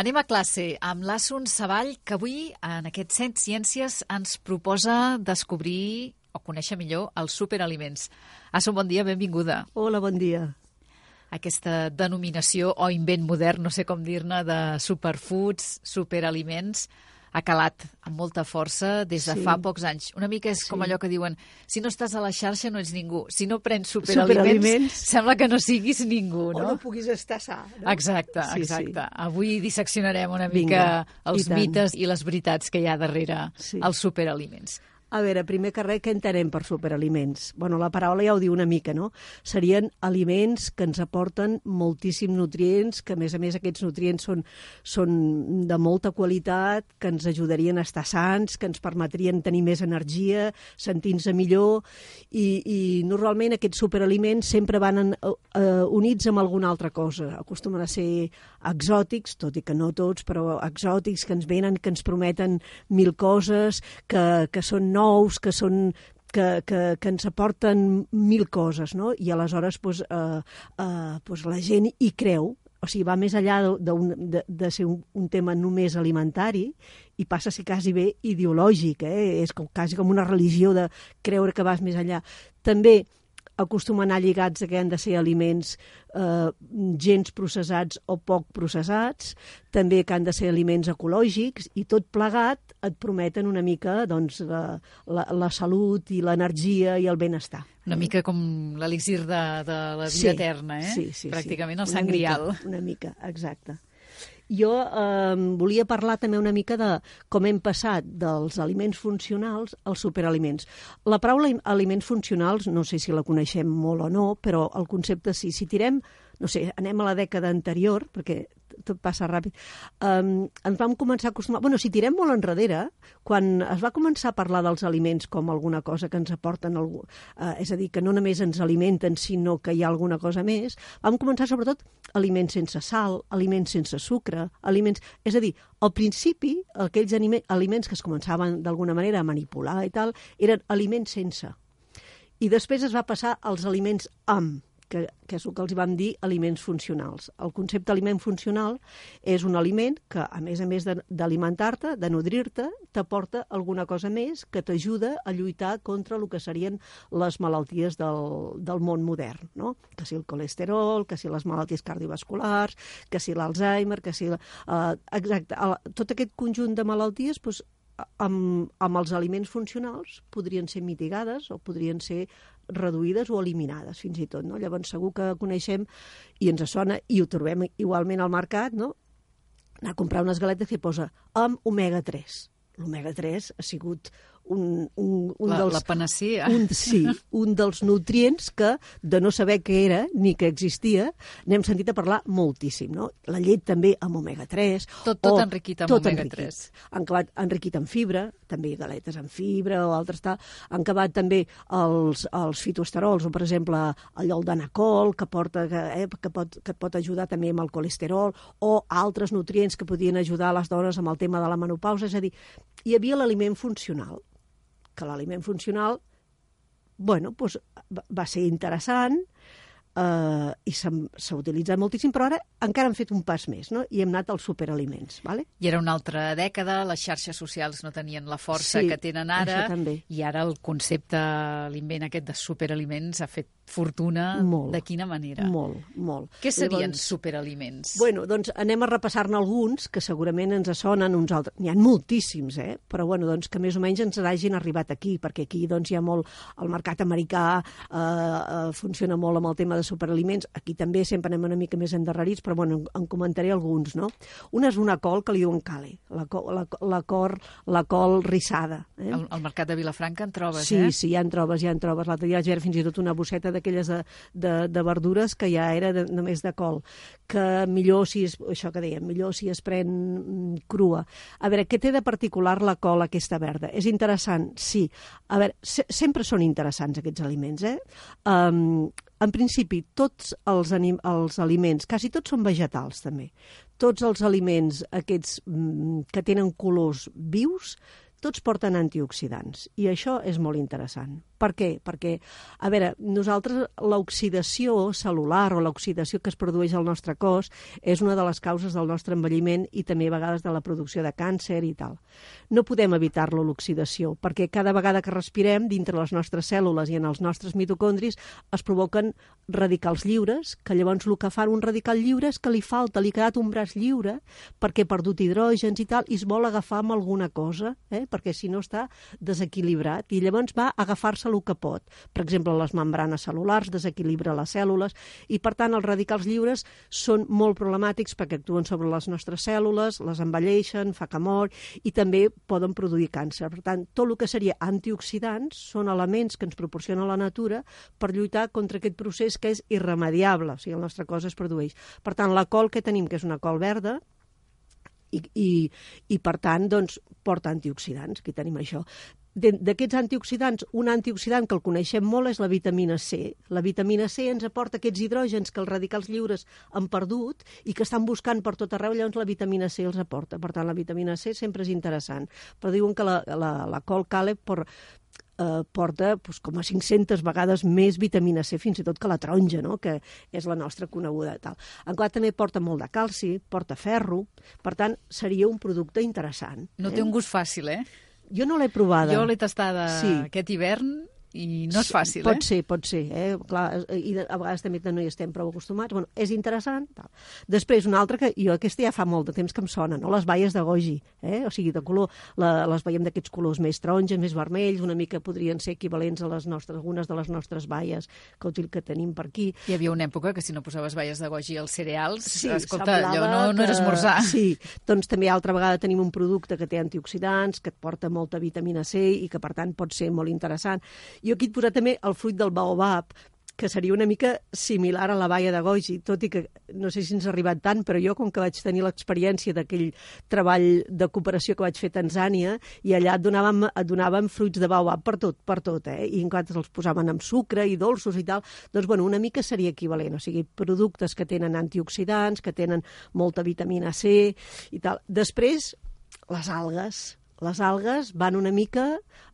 Anem a classe amb l'Assun Savall, que avui, en aquest Cent Ciències, ens proposa descobrir o conèixer millor els superaliments. Assun, bon dia, benvinguda. Hola, bon dia. Aquesta denominació o invent modern, no sé com dir-ne, de superfoods, superaliments, ha calat amb molta força des de sí. fa pocs anys. Una mica és sí. com allò que diuen, si no estàs a la xarxa no ets ningú, si no prens superaliments, superaliments. sembla que no siguis ningú, no? O no puguis estar sa. No? Exacte, sí, exacte. Sí. Avui disseccionarem una mica Vinga, els i mites i les veritats que hi ha darrere sí. els superaliments. A veure, primer que res, què entenem per superaliments? bueno, la paraula ja ho diu una mica, no? Serien aliments que ens aporten moltíssims nutrients, que a més a més aquests nutrients són, són de molta qualitat, que ens ajudarien a estar sants, que ens permetrien tenir més energia, sentir-nos millor, i, i normalment aquests superaliments sempre van en, uh, units amb alguna altra cosa. Acostumen a ser exòtics, tot i que no tots, però exòtics que ens venen, que ens prometen mil coses, que, que són nous, que són que, que, que ens aporten mil coses, no? I aleshores pues, eh, eh, pues la gent hi creu, o sigui, va més enllà de, de, de ser un, un tema només alimentari i passa a ser quasi bé ideològic, eh? és com, quasi com una religió de creure que vas més enllà. També acostumen a anar lligats a que han de ser aliments eh, gens processats o poc processats, també que han de ser aliments ecològics, i tot plegat et prometen una mica doncs, la, la, la salut i l'energia i el benestar. Una mica com l'elixir de, de la vida sí, eterna, eh? Sí, sí, Pràcticament sí. el sant grial. Mica, una mica, exacte jo eh, volia parlar també una mica de com hem passat dels aliments funcionals als superaliments. La paraula aliments funcionals, no sé si la coneixem molt o no, però el concepte sí. Si tirem, no sé, anem a la dècada anterior, perquè tot passa ràpid, um, ens vam començar a acostumar... bueno, si tirem molt enrere, quan es va començar a parlar dels aliments com alguna cosa que ens aporten, algú, uh, és a dir, que no només ens alimenten, sinó que hi ha alguna cosa més, vam començar sobretot aliments sense sal, aliments sense sucre, aliments... És a dir, al principi, aquells aliments que es començaven d'alguna manera a manipular i tal, eren aliments sense. I després es va passar als aliments amb, que, que és el que els vam dir aliments funcionals. El concepte aliment funcional és un aliment que, a més a més d'alimentar-te, de, de nodrir-te, t'aporta alguna cosa més que t'ajuda a lluitar contra el que serien les malalties del, del món modern, no? que si el colesterol, que si les malalties cardiovasculars, que si l'Alzheimer, que si... Uh, exacte, uh, tot aquest conjunt de malalties doncs, amb, amb els aliments funcionals podrien ser mitigades o podrien ser reduïdes o eliminades, fins i tot. No? Llavors, segur que coneixem i ens sona, i ho trobem igualment al mercat, no? anar a comprar unes galetes que posa amb omega-3. L'omega-3 ha sigut un, un, un la, dels... La panacea. Un, sí, un dels nutrients que, de no saber què era ni que existia, n'hem sentit a parlar moltíssim, no? La llet també amb omega-3. Tot, tot enriquit amb omega-3. Han acabat enriquit amb fibra, també galetes amb fibra o altres tal. Han acabat també els, els fitoesterols, o per exemple el danacol, que, porta, que, eh, que, pot, que pot ajudar també amb el colesterol, o altres nutrients que podien ajudar les dones amb el tema de la menopausa. És a dir, hi havia l'aliment funcional que l'aliment funcional bueno, doncs, va ser interessant, eh, i s'ha utilitzat moltíssim, però ara encara han fet un pas més, no? i hem anat als superaliments. Vale? I era una altra dècada, les xarxes socials no tenien la força sí, que tenen ara, i ara el concepte, l'invent aquest de superaliments ha fet fortuna. Molt, de quina manera? Molt, molt. Què serien Llavors, superaliments? Bueno, doncs anem a repassar-ne alguns, que segurament ens sonen uns altres. N'hi ha moltíssims, eh? però bueno, doncs que més o menys ens hagin arribat aquí, perquè aquí doncs, hi ha molt... El mercat americà eh, eh, funciona molt amb el tema de superaliments. Aquí també sempre anem una mica més endarrerits, però bueno, en comentaré alguns, no? Una és una col que li diuen cale, la, col, la, la, cor, la col rissada. Eh? Al, al mercat de Vilafranca en trobes, sí, eh? Sí, sí, ja en trobes, ja en trobes. L'altre dia vaig veure fins i tot una bosseta d'aquelles de, de, de verdures que ja era de, només de col, que millor si es, això que dèiem, millor si es pren mm, crua. A veure, què té de particular la col aquesta verda? És interessant? Sí. A veure, se, sempre són interessants aquests aliments, eh? Um, en principi, tots els, anim, els aliments, quasi tots són vegetals també, tots els aliments aquests mm, que tenen colors vius tots porten antioxidants i això és molt interessant. Per què? Perquè, a veure, nosaltres l'oxidació celular o l'oxidació que es produeix al nostre cos és una de les causes del nostre envelliment i també a vegades de la producció de càncer i tal. No podem evitar-lo, l'oxidació, perquè cada vegada que respirem, dintre les nostres cèl·lules i en els nostres mitocondris, es provoquen radicals lliures, que llavors el que fan un radical lliure és que li falta, li ha quedat un braç lliure perquè ha perdut hidrògens i tal, i es vol agafar amb alguna cosa, eh? Perquè si no està desequilibrat, i llavors va agafar-se el que pot. Per exemple, les membranes cel·lulars desequilibra les cèl·lules i, per tant, els radicals lliures són molt problemàtics perquè actuen sobre les nostres cèl·lules, les envelleixen, fa que mor i també poden produir càncer. Per tant, tot el que seria antioxidants són elements que ens proporciona la natura per lluitar contra aquest procés que és irremediable, o sigui, el nostre cos es produeix. Per tant, la col que tenim, que és una col verda, i, i, i per tant doncs, porta antioxidants, aquí tenim això d'aquests antioxidants, un antioxidant que el coneixem molt és la vitamina C. La vitamina C ens aporta aquests hidrògens que els radicals lliures han perdut i que estan buscant per tot arreu, llavors la vitamina C els aporta. Per tant, la vitamina C sempre és interessant. Però diuen que la, la, la col Caleb por, eh, porta pues, com a 500 vegades més vitamina C, fins i tot que la taronja, no? que és la nostra coneguda. Tal. En clar, també porta molt de calci, porta ferro, per tant, seria un producte interessant. No eh? té un gust fàcil, eh? Jo no l'he provada. Jo l'he tastada sí. aquest hivern i no és fàcil, pot eh? ser, pot ser, eh? Clar, i a vegades també no hi estem prou acostumats. Bueno, és interessant. Tal. Després, una altra que jo aquesta ja fa molt de temps que em sona, no? les baies de goji, eh? o sigui, de color, la, les veiem d'aquests colors més taronges, més vermells, una mica podrien ser equivalents a les nostres, algunes de les nostres baies que, que tenim per aquí. Hi havia una època que si no posaves baies de goji als cereals, sí, escolta, allò no, no era esmorzar. Sí, doncs també altra vegada tenim un producte que té antioxidants, que et porta molta vitamina C i que per tant pot ser molt interessant. Jo aquí et posat també el fruit del baobab, que seria una mica similar a la baia de Goji, tot i que no sé si ens ha arribat tant, però jo, com que vaig tenir l'experiència d'aquell treball de cooperació que vaig fer a Tanzània, i allà et donàvem, et donàvem fruits de baobab per tot, per tot, eh? i en nosaltres els posaven amb sucre i dolços i tal, doncs, bueno, una mica seria equivalent, o sigui, productes que tenen antioxidants, que tenen molta vitamina C i tal. Després, les algues, les algues van una mica,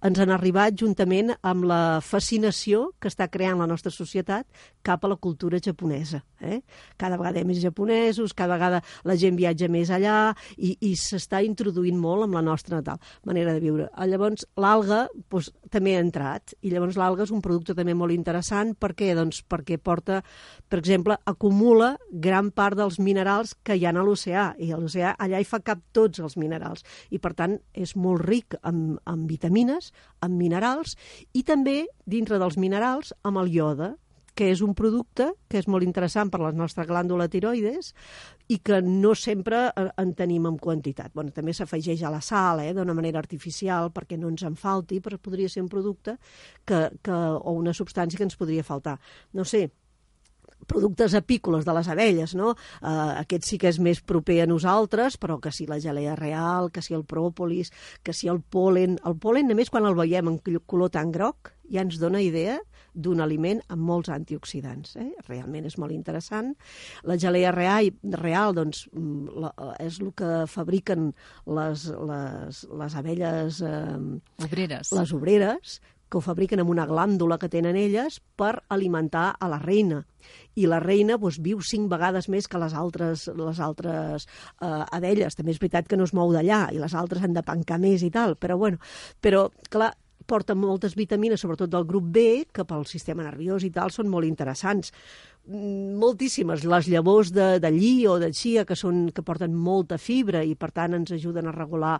ens han arribat juntament amb la fascinació que està creant la nostra societat cap a la cultura japonesa. Eh? Cada vegada hi ha més japonesos, cada vegada la gent viatja més allà i, i s'està introduint molt amb la nostra natal manera de viure. Ah, llavors, l'alga doncs, també ha entrat i llavors l'alga és un producte també molt interessant. Per què? Doncs perquè porta, per exemple, acumula gran part dels minerals que hi ha a l'oceà i l'oceà allà hi fa cap tots els minerals i per tant és molt ric en, en vitamines, en minerals, i també, dintre dels minerals, amb el iode, que és un producte que és molt interessant per la nostra glàndula tiroides i que no sempre eh, en tenim en quantitat. Bueno, també s'afegeix a la sal, eh, d'una manera artificial, perquè no ens en falti, però podria ser un producte que, que, o una substància que ens podria faltar. No sé, productes apícoles de les abelles, no? Uh, aquest sí que és més proper a nosaltres, però que si la gelea real, que si el pròpolis, que si el polen... El polen, només quan el veiem en color tan groc, ja ens dona idea d'un aliment amb molts antioxidants. Eh? Realment és molt interessant. La gelea real, real doncs, mm, la, és el que fabriquen les, les, les abelles... Eh, obreres. Les obreres, que ho fabriquen amb una glàndula que tenen elles per alimentar a la reina. I la reina doncs, viu cinc vegades més que les altres, les altres eh, abelles. També és veritat que no es mou d'allà i les altres han de pencar més i tal, però bueno, però clar, porta moltes vitamines, sobretot del grup B, que pel sistema nerviós i tal són molt interessants. Moltíssimes, les llavors de, de lli o de xia, que, són, que porten molta fibra i, per tant, ens ajuden a regular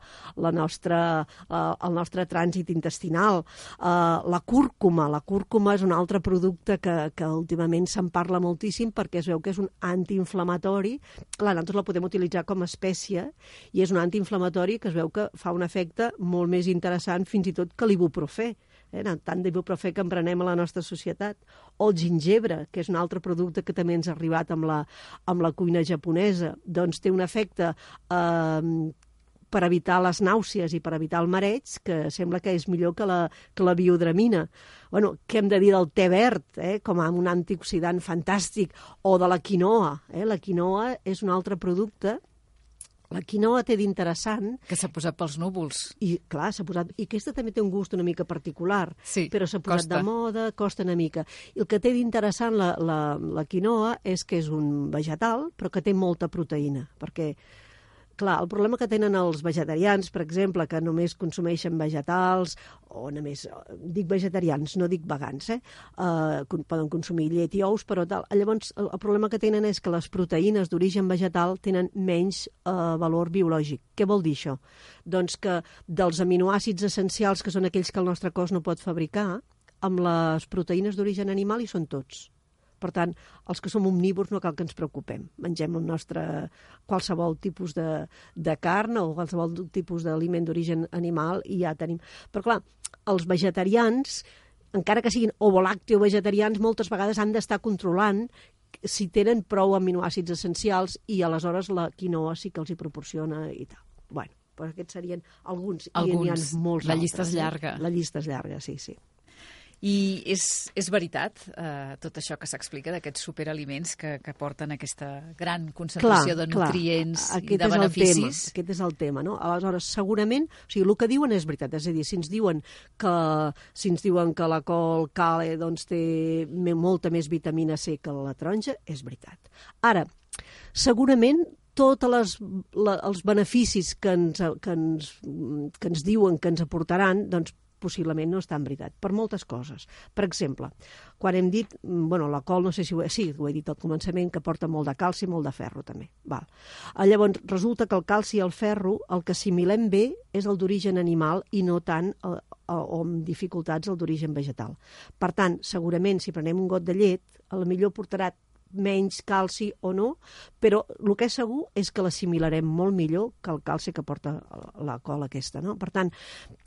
la nostra, uh, el nostre trànsit intestinal. Uh, la cúrcuma, la cúrcuma és un altre producte que, que últimament se'n parla moltíssim perquè es veu que és un antiinflamatori. Clar, nosaltres la podem utilitzar com a espècie i és un antiinflamatori que es veu que fa un efecte molt més interessant fins i tot que l'ibuprofè eh, tant d'ibuprofè que emprenem a la nostra societat, o el gingebre, que és un altre producte que també ens ha arribat amb la, amb la cuina japonesa, doncs té un efecte eh, per evitar les nàusees i per evitar el mareig, que sembla que és millor que la, que la biodramina. Bueno, què hem de dir del te verd, eh? com a un antioxidant fantàstic, o de la quinoa. Eh? La quinoa és un altre producte la quinoa té d'interessant... Que s'ha posat pels núvols. I, clar, s'ha posat... I aquesta també té un gust una mica particular, sí, però s'ha posat costa. de moda, costa una mica. I el que té d'interessant la, la, la quinoa és que és un vegetal, però que té molta proteïna, perquè clar, el problema que tenen els vegetarians, per exemple, que només consumeixen vegetals, o només, dic vegetarians, no dic vegans, eh? Uh, poden consumir llet i ous, però tal. Llavors, el, el problema que tenen és que les proteïnes d'origen vegetal tenen menys uh, valor biològic. Què vol dir això? Doncs que dels aminoàcids essencials, que són aquells que el nostre cos no pot fabricar, amb les proteïnes d'origen animal hi són tots. Per tant, els que som omnívors no cal que ens preocupem. Mengem el nostre qualsevol tipus de, de carn o qualsevol tipus d'aliment d'origen animal i ja tenim... Però clar, els vegetarians, encara que siguin ovolàcteo vegetarians, moltes vegades han d'estar controlant si tenen prou aminoàcids essencials i aleshores la quinoa sí que els hi proporciona i tal. Bueno, però aquests serien alguns, alguns. i n'hi ha molts La altres. llista és llarga. Eh? La llista és llarga, sí, sí. I és, és veritat eh, tot això que s'explica d'aquests superaliments que, que porten aquesta gran concentració clar, de nutrients clar. i de és beneficis? El tema, aquest és el tema, no? Aleshores, segurament, o sigui, el que diuen és veritat, és a dir, si ens diuen que, si ens diuen que la col cale doncs, té molta més vitamina C que la taronja, és veritat. Ara, segurament tots les, la, els beneficis que ens, que, ens, que ens diuen que ens aportaran, doncs possiblement no està en veritat, per moltes coses. Per exemple, quan hem dit, bueno, la col, no sé si ho he, sí, ho he dit al començament, que porta molt de calci i molt de ferro, també. Val. Llavors, resulta que el calci i el ferro, el que assimilem bé és el d'origen animal i no tant el, o amb dificultats el d'origen vegetal. Per tant, segurament, si prenem un got de llet, la millor portarà menys calci o no, però el que és segur és que l'assimilarem molt millor que el calci que porta la col aquesta. No? Per tant,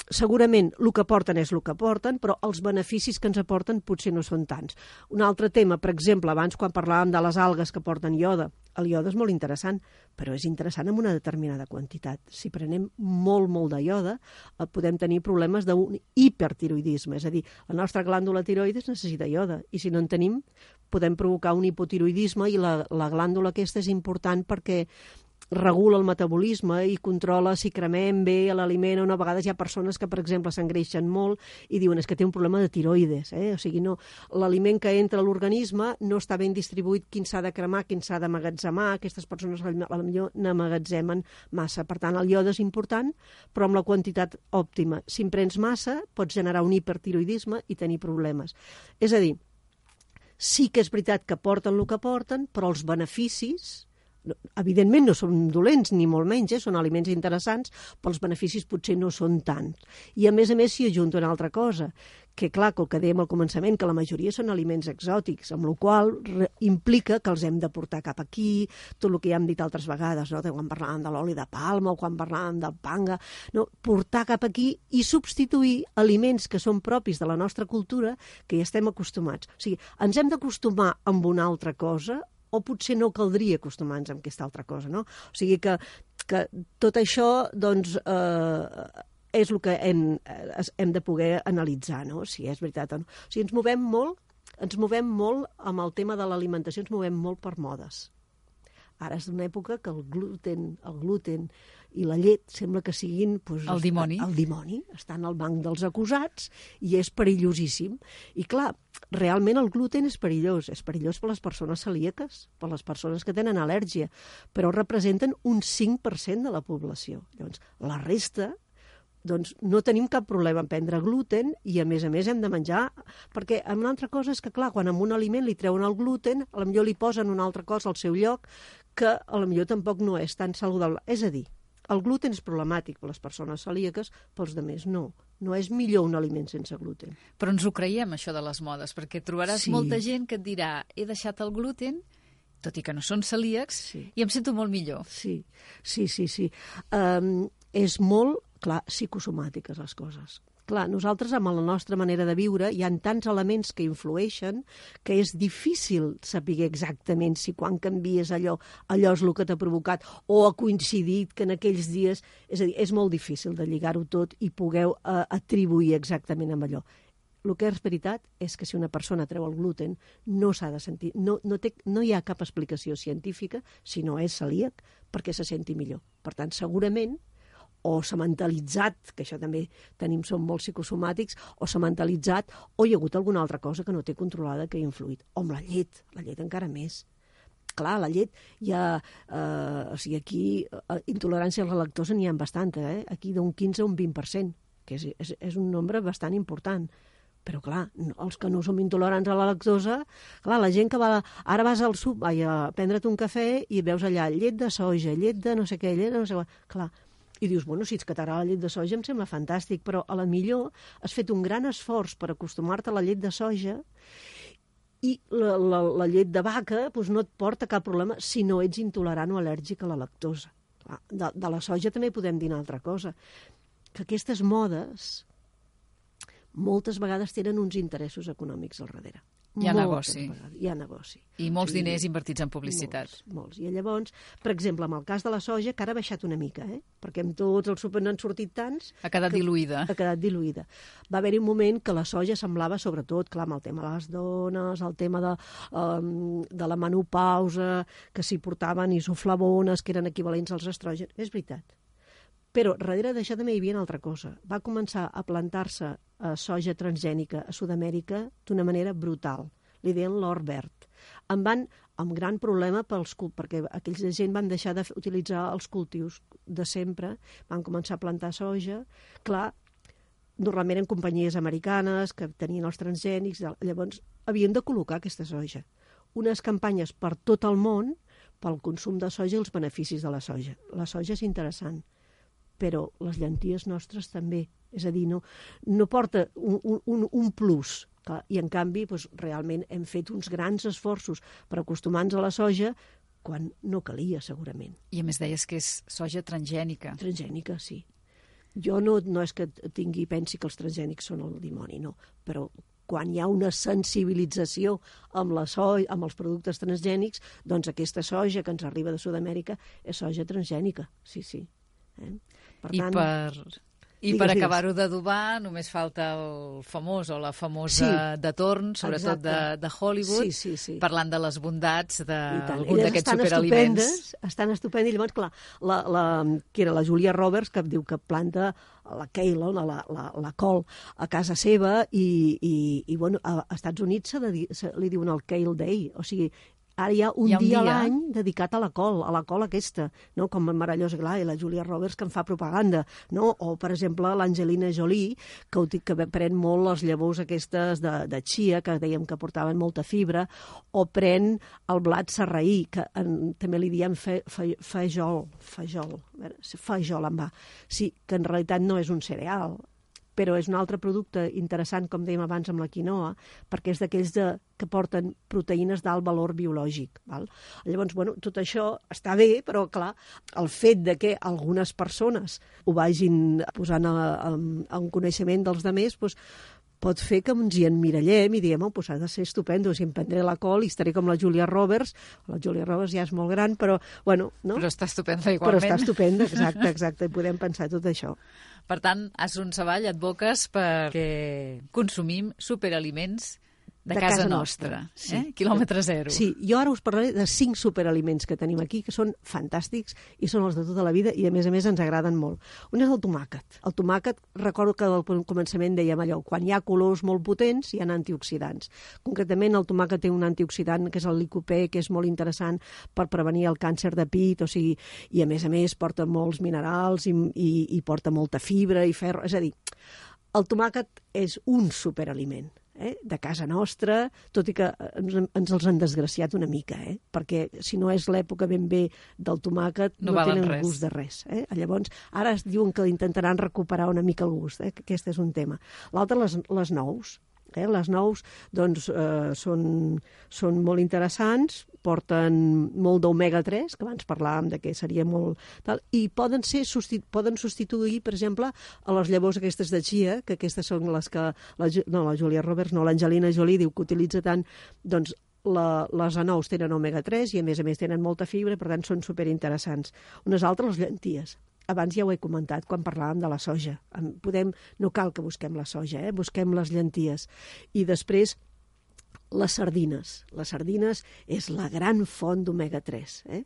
segurament el que porten és el que porten, però els beneficis que ens aporten potser no són tants. Un altre tema, per exemple, abans quan parlàvem de les algues que porten ioda, el iode és molt interessant, però és interessant en una determinada quantitat. Si prenem molt, molt de ioda, eh, podem tenir problemes d'un hipertiroidisme, és a dir, la nostra glàndula tiroides necessita ioda, i si no en tenim, podem provocar un hipotiroidisme i la, la glàndula aquesta és important perquè regula el metabolisme i controla si cremem bé l'aliment o no. A vegades hi ha persones que, per exemple, s'engreixen molt i diuen és que té un problema de tiroides. Eh? O sigui, no, l'aliment que entra a l'organisme no està ben distribuït quin s'ha de cremar, quin s'ha d'amagatzemar. Aquestes persones millor n'amagatzemen massa. Per tant, el iode és important, però amb la quantitat òptima. Si en prens massa, pots generar un hipertiroidisme i tenir problemes. És a dir, sí que és veritat que porten el que porten, però els beneficis evidentment no són dolents, ni molt menys, eh? són aliments interessants, però els beneficis potser no són tants. I a més a més s'hi ajunta una altra cosa, que clar, el que dèiem al començament, que la majoria són aliments exòtics, amb la qual implica que els hem de portar cap aquí, tot el que ja hem dit altres vegades, no? quan parlàvem de l'oli de palma o quan parlàvem del panga, no? portar cap aquí i substituir aliments que són propis de la nostra cultura que ja estem acostumats. O sigui, ens hem d'acostumar amb una altra cosa o potser no caldria acostumar-nos amb aquesta altra cosa, no? O sigui que, que tot això, doncs, eh, és el que hem, hem de poder analitzar, no? Si és veritat o no. O sigui, ens movem molt, ens movem molt amb el tema de l'alimentació, ens movem molt per modes. Ara és una època que el gluten, el gluten i la llet sembla que siguin... Doncs, el dimoni. El dimoni. Estan al banc dels acusats i és perillosíssim. I clar, realment el gluten és perillós. És perillós per les persones celíaques, per les persones que tenen al·lèrgia, però representen un 5% de la població. Llavors, la resta doncs no tenim cap problema en prendre gluten i a més a més hem de menjar perquè una altra cosa és que clar, quan amb un aliment li treuen el gluten, a lo millor li posen una altra cosa al seu lloc que a lo millor tampoc no és tan saludable. És a dir, el gluten és problemàtic per les persones celíaques, pels demés no. No és millor un aliment sense gluten. Però ens ho creiem, això de les modes, perquè trobaràs Sí. molta gent que et dirà he deixat el gluten, tot i que no són celíacs, Sí. i em sento molt millor. Sí, sí, sí. sí. Um, és molt, clar, psicosomàtiques les coses. Clar, nosaltres amb la nostra manera de viure hi han tants elements que influeixen que és difícil saber exactament si quan canvies allò, allò és el que t'ha provocat o ha coincidit que en aquells dies... És a dir, és molt difícil de lligar-ho tot i pogueu uh, atribuir exactament amb allò. El que és veritat és que si una persona treu el gluten no s'ha de sentir, no, no, té, no hi ha cap explicació científica, si no és celíac, perquè se senti millor. Per tant, segurament o s'ha mentalitzat, que això també tenim, som molt psicosomàtics, o s'ha mentalitzat, o hi ha hagut alguna altra cosa que no té controlada que ha influït. O amb la llet, la llet encara més. Clar, la llet hi ha... Eh, o sigui, aquí eh, intolerància a la lactosa n'hi ha bastanta, eh? Aquí d'un 15 a un 20%, que és, és, és un nombre bastant important. Però, clar, els que no som intolerants a la lactosa, clar, la gent que va... Ara vas al sub, vai, a prendre't un cafè i veus allà llet de soja, llet de no sé què, llet de no sé què... Clar, i dius, bueno, si ets t'agrada la llet de soja em sembla fantàstic, però a la millor has fet un gran esforç per acostumar-te a la llet de soja i la, la, la llet de vaca doncs no et porta cap problema si no ets intolerant o al·lèrgic a la lactosa. De, de la soja també podem dir una altra cosa, que aquestes modes moltes vegades tenen uns interessos econòmics al darrere. Hi ha negoci. Hi ha negoci. I molts sí. diners invertits en publicitat. Molts, molts. I llavors, per exemple, amb el cas de la soja, que ara ha baixat una mica, eh? perquè amb tots els super no han sortit tants... Ha quedat que, diluïda. Ha quedat diluïda. Va haver-hi un moment que la soja semblava, sobretot, clar, amb el tema de les dones, el tema de, um, de la menopausa, que s'hi portaven isoflavones, que eren equivalents als estrògens. És veritat. Però darrere d'això també hi havia una altra cosa. Va començar a plantar-se eh, soja transgènica a Sud-amèrica d'una manera brutal. Li deien l'or verd. En van amb gran problema pels, perquè aquells de gent van deixar d'utilitzar els cultius de sempre, van començar a plantar soja. Clar, normalment en companyies americanes que tenien els transgènics, llavors havien de col·locar aquesta soja. Unes campanyes per tot el món pel consum de soja i els beneficis de la soja. La soja és interessant, però les llenties nostres també. És a dir, no, no porta un, un, un plus. Clar, I, en canvi, doncs, realment hem fet uns grans esforços per acostumar-nos a la soja quan no calia, segurament. I a més deies que és soja transgènica. Transgènica, sí. Jo no, no és que tingui pensi que els transgènics són el dimoni, no, però quan hi ha una sensibilització amb la soja, amb els productes transgènics, doncs aquesta soja que ens arriba de Sud-amèrica és soja transgènica, sí, sí. Eh? Per I tant, per... I digues, per acabar-ho d'adobar només falta el famós o la famosa sí, de torn, sobretot de, de Hollywood, sí, sí, sí. parlant de les bondats d'algun d'aquests superaliments. Estan estupendes, i llavors, clar, la, la, que era la Julia Roberts, que diu que planta la kale, la, la, la col, a casa seva i, i, i bueno, a Estats Units se, de, se li diuen el Kale Day, o sigui, Ara hi ha un, hi ha un dia, dia a l'any dedicat a la col, a la col aquesta, no? com Marallós Glà i la Julia Roberts que en fa propaganda, no? o per exemple l'Angelina Jolie, que, que pren molt les llavors aquestes de, de chia, que dèiem que portaven molta fibra, o pren el blat serraí, que en, també li diem fe, fe, fejol, fejol, fejol en va. Sí, que en realitat no és un cereal, però és un altre producte interessant, com dèiem abans amb la quinoa, perquè és d'aquells de, que porten proteïnes d'alt valor biològic. Val? Llavors, bueno, tot això està bé, però clar, el fet de que algunes persones ho vagin posant a, a, a un coneixement dels demés, doncs, pot fer que ens hi emmirallem i diem, oh, pues ha de ser estupendo, si em prendré la col i estaré com la Julia Roberts. La Julia Roberts ja és molt gran, però, bueno... No? Però està estupenda igualment. Però està estupenda, exacte, exacte, i podem pensar tot això. Per tant, a Son Savall advoques perquè consumim superaliments de, de casa, casa nostra, nostra sí. eh? quilòmetre zero. Sí, jo ara us parlaré de cinc superaliments que tenim aquí, que són fantàstics i són els de tota la vida i, a més a més, ens agraden molt. Un és el tomàquet. El tomàquet, recordo que al començament dèiem allò, quan hi ha colors molt potents hi ha antioxidants. Concretament, el tomàquet té un antioxidant que és el licopè, que és molt interessant per prevenir el càncer de pit, o sigui, i a més a més porta molts minerals i, i, i porta molta fibra i ferro. És a dir, el tomàquet és un superaliment eh, de casa nostra, tot i que ens, ens els han desgraciat una mica, eh? perquè si no és l'època ben bé del tomàquet, no, no tenen res. gust de res. Eh? Llavors, ara es diuen que intentaran recuperar una mica el gust, eh? que aquest és un tema. L'altre, les, les nous. Eh? Les nous doncs, eh, són, són molt interessants, porten molt d'omega-3, que abans parlàvem de que seria molt... Tal, I poden, ser, poden substituir, per exemple, a les llavors aquestes de chia, que aquestes són les que... La, no, la Julia Roberts, no, l'Angelina Jolie diu que utilitza tant... Doncs la, les anous tenen omega-3 i, a més a més, tenen molta fibra, per tant, són superinteressants. Unes altres, les llenties abans ja ho he comentat quan parlàvem de la soja. Podem, no cal que busquem la soja, eh? busquem les llenties. I després les sardines. Les sardines és la gran font d'omega-3. Eh?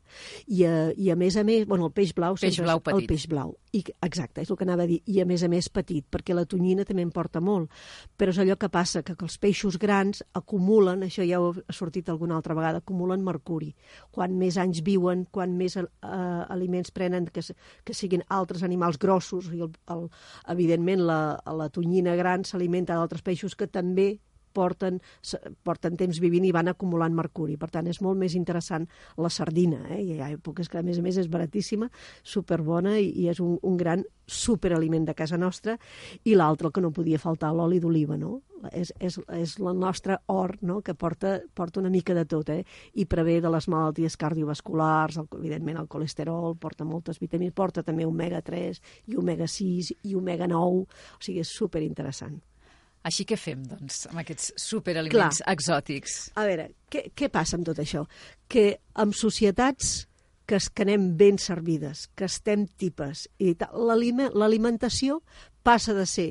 I, a, I a més a més, bueno, el peix blau... Peix blau petit. El peix blau. I, exacte, és el que anava a dir. I a més a més petit, perquè la tonyina també en porta molt. Però és allò que passa, que, que els peixos grans acumulen, això ja ho ha sortit alguna altra vegada, acumulen mercuri. Quan més anys viuen, quan més eh, aliments prenen que, que siguin altres animals grossos, i el, el, evidentment la, la tonyina gran s'alimenta d'altres peixos que també porten, porten temps vivint i van acumulant mercuri. Per tant, és molt més interessant la sardina. Eh? I hi ha èpoques que, a més a més, és baratíssima, superbona i, i és un, un gran superaliment de casa nostra. I l'altre, el que no podia faltar, l'oli d'oliva, no? És, és, és la nostra or, no?, que porta, porta una mica de tot, eh? I prevé de les malalties cardiovasculars, el, evidentment el colesterol, porta moltes vitamines, porta també omega-3 i omega-6 i omega-9, o sigui, és superinteressant. Així que fem, doncs, amb aquests superaliments Clar. exòtics? A veure, què, què passa amb tot això? Que amb societats que, es, que anem ben servides, que estem tipes, i l'alimentació passa de ser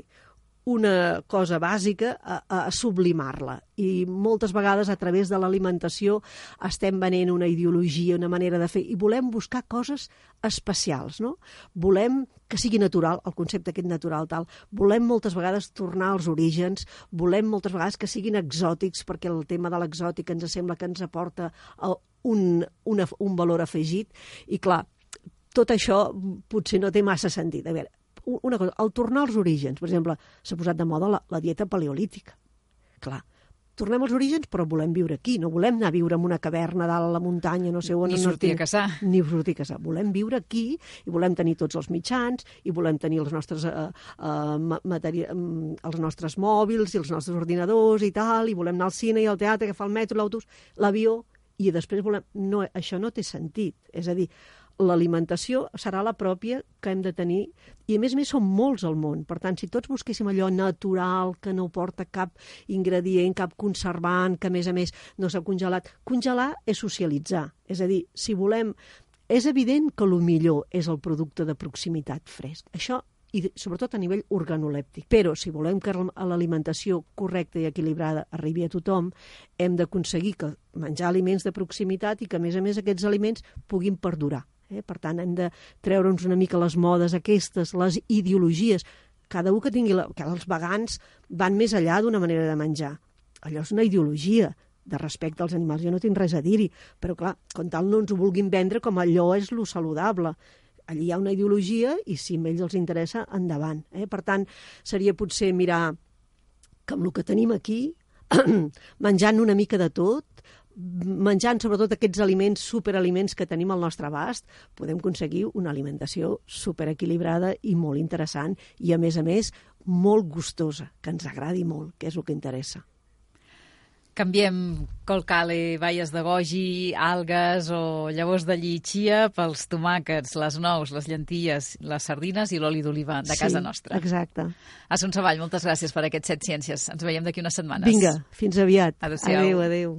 una cosa bàsica a, a sublimar-la. I moltes vegades a través de l'alimentació estem venent una ideologia, una manera de fer, i volem buscar coses especials, no? Volem que sigui natural, el concepte aquest natural tal. Volem moltes vegades tornar als orígens, volem moltes vegades que siguin exòtics, perquè el tema de l'exòtic ens sembla que ens aporta un, una, un valor afegit, i clar, tot això potser no té massa sentit. A veure, una cosa, al tornar als orígens, per exemple, s'ha posat de moda la, la dieta paleolítica. Clar, tornem als orígens, però volem viure aquí, no volem anar a viure en una caverna dalt a la muntanya, no sé on... Ni sortir no a caçar. Ni sortir a caçar. Volem viure aquí i volem tenir tots els mitjans i volem tenir els nostres, uh, materi um, els nostres mòbils i els nostres ordinadors i tal, i volem anar al cine i al teatre, agafar el metro, l'autobús, l'avió, i després volem... No, això no té sentit. És a dir, l'alimentació serà la pròpia que hem de tenir i a més a més són molts al món per tant si tots busquéssim allò natural que no porta cap ingredient, cap conservant que a més a més no s'ha congelat congelar és socialitzar, és a dir si volem és evident que el millor és el producte de proximitat fresc. Això i sobretot a nivell organolèptic. Però si volem que l'alimentació correcta i equilibrada arribi a tothom, hem d'aconseguir que menjar aliments de proximitat i que, a més a més, aquests aliments puguin perdurar. Eh? Per tant, hem de treure'ns una mica les modes aquestes, les ideologies. Cada un que tingui... La... que els vegans van més allà d'una manera de menjar. Allò és una ideologia de respecte als animals. Jo no tinc res a dir-hi, però clar, com tal no ens ho vulguin vendre com allò és lo saludable. Allí hi ha una ideologia i si a ells els interessa, endavant. Eh? Per tant, seria potser mirar que amb el que tenim aquí, menjant una mica de tot, menjant sobretot aquests aliments, superaliments que tenim al nostre abast, podem aconseguir una alimentació superequilibrada i molt interessant i, a més a més, molt gustosa, que ens agradi molt, que és el que interessa. Canviem colcale, baies de goji, algues o llavors de llicxia pels tomàquets, les nous, les llenties, les sardines i l'oli d'oliva de casa sí, nostra. exacte. Assumpta Vall, moltes gràcies per aquests set ciències. Ens veiem d'aquí unes setmanes. Vinga, fins aviat. Adéu-siau. Adéu, adéu.